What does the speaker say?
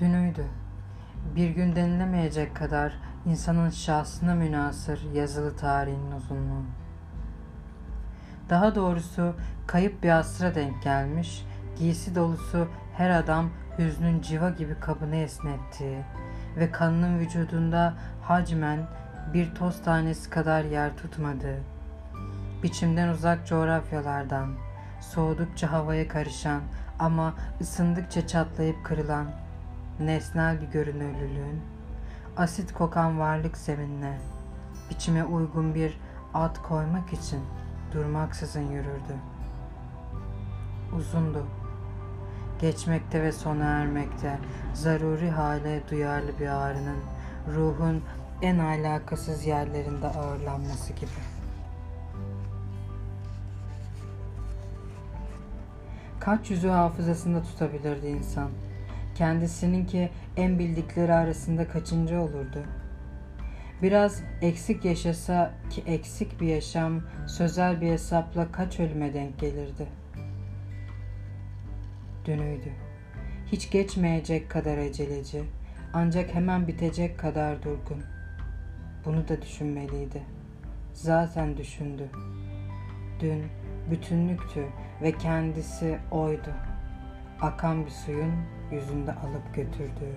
Dünüydü. Bir gün denilemeyecek kadar insanın şahsına münasır yazılı tarihin uzunluğu. Daha doğrusu kayıp bir asra denk gelmiş, giysi dolusu her adam hüznün civa gibi kabını esnettiği ve kanının vücudunda hacmen bir toz tanesi kadar yer tutmadığı, biçimden uzak coğrafyalardan, soğudukça havaya karışan ama ısındıkça çatlayıp kırılan nesnel bir görünürlülüğün, asit kokan varlık zeminine, biçime uygun bir ad koymak için durmaksızın yürürdü. Uzundu. Geçmekte ve sona ermekte, zaruri hale duyarlı bir ağrının, ruhun en alakasız yerlerinde ağırlanması gibi. Kaç yüzü hafızasında tutabilirdi insan? Kendisininki en bildikleri arasında kaçıncı olurdu? Biraz eksik yaşasa ki eksik bir yaşam sözel bir hesapla kaç ölüme denk gelirdi? Dünüydü. Hiç geçmeyecek kadar aceleci, ancak hemen bitecek kadar durgun. Bunu da düşünmeliydi. Zaten düşündü. Dün bütünlüktü ve kendisi oydu. Akan bir suyun yüzünde alıp götürdüğü.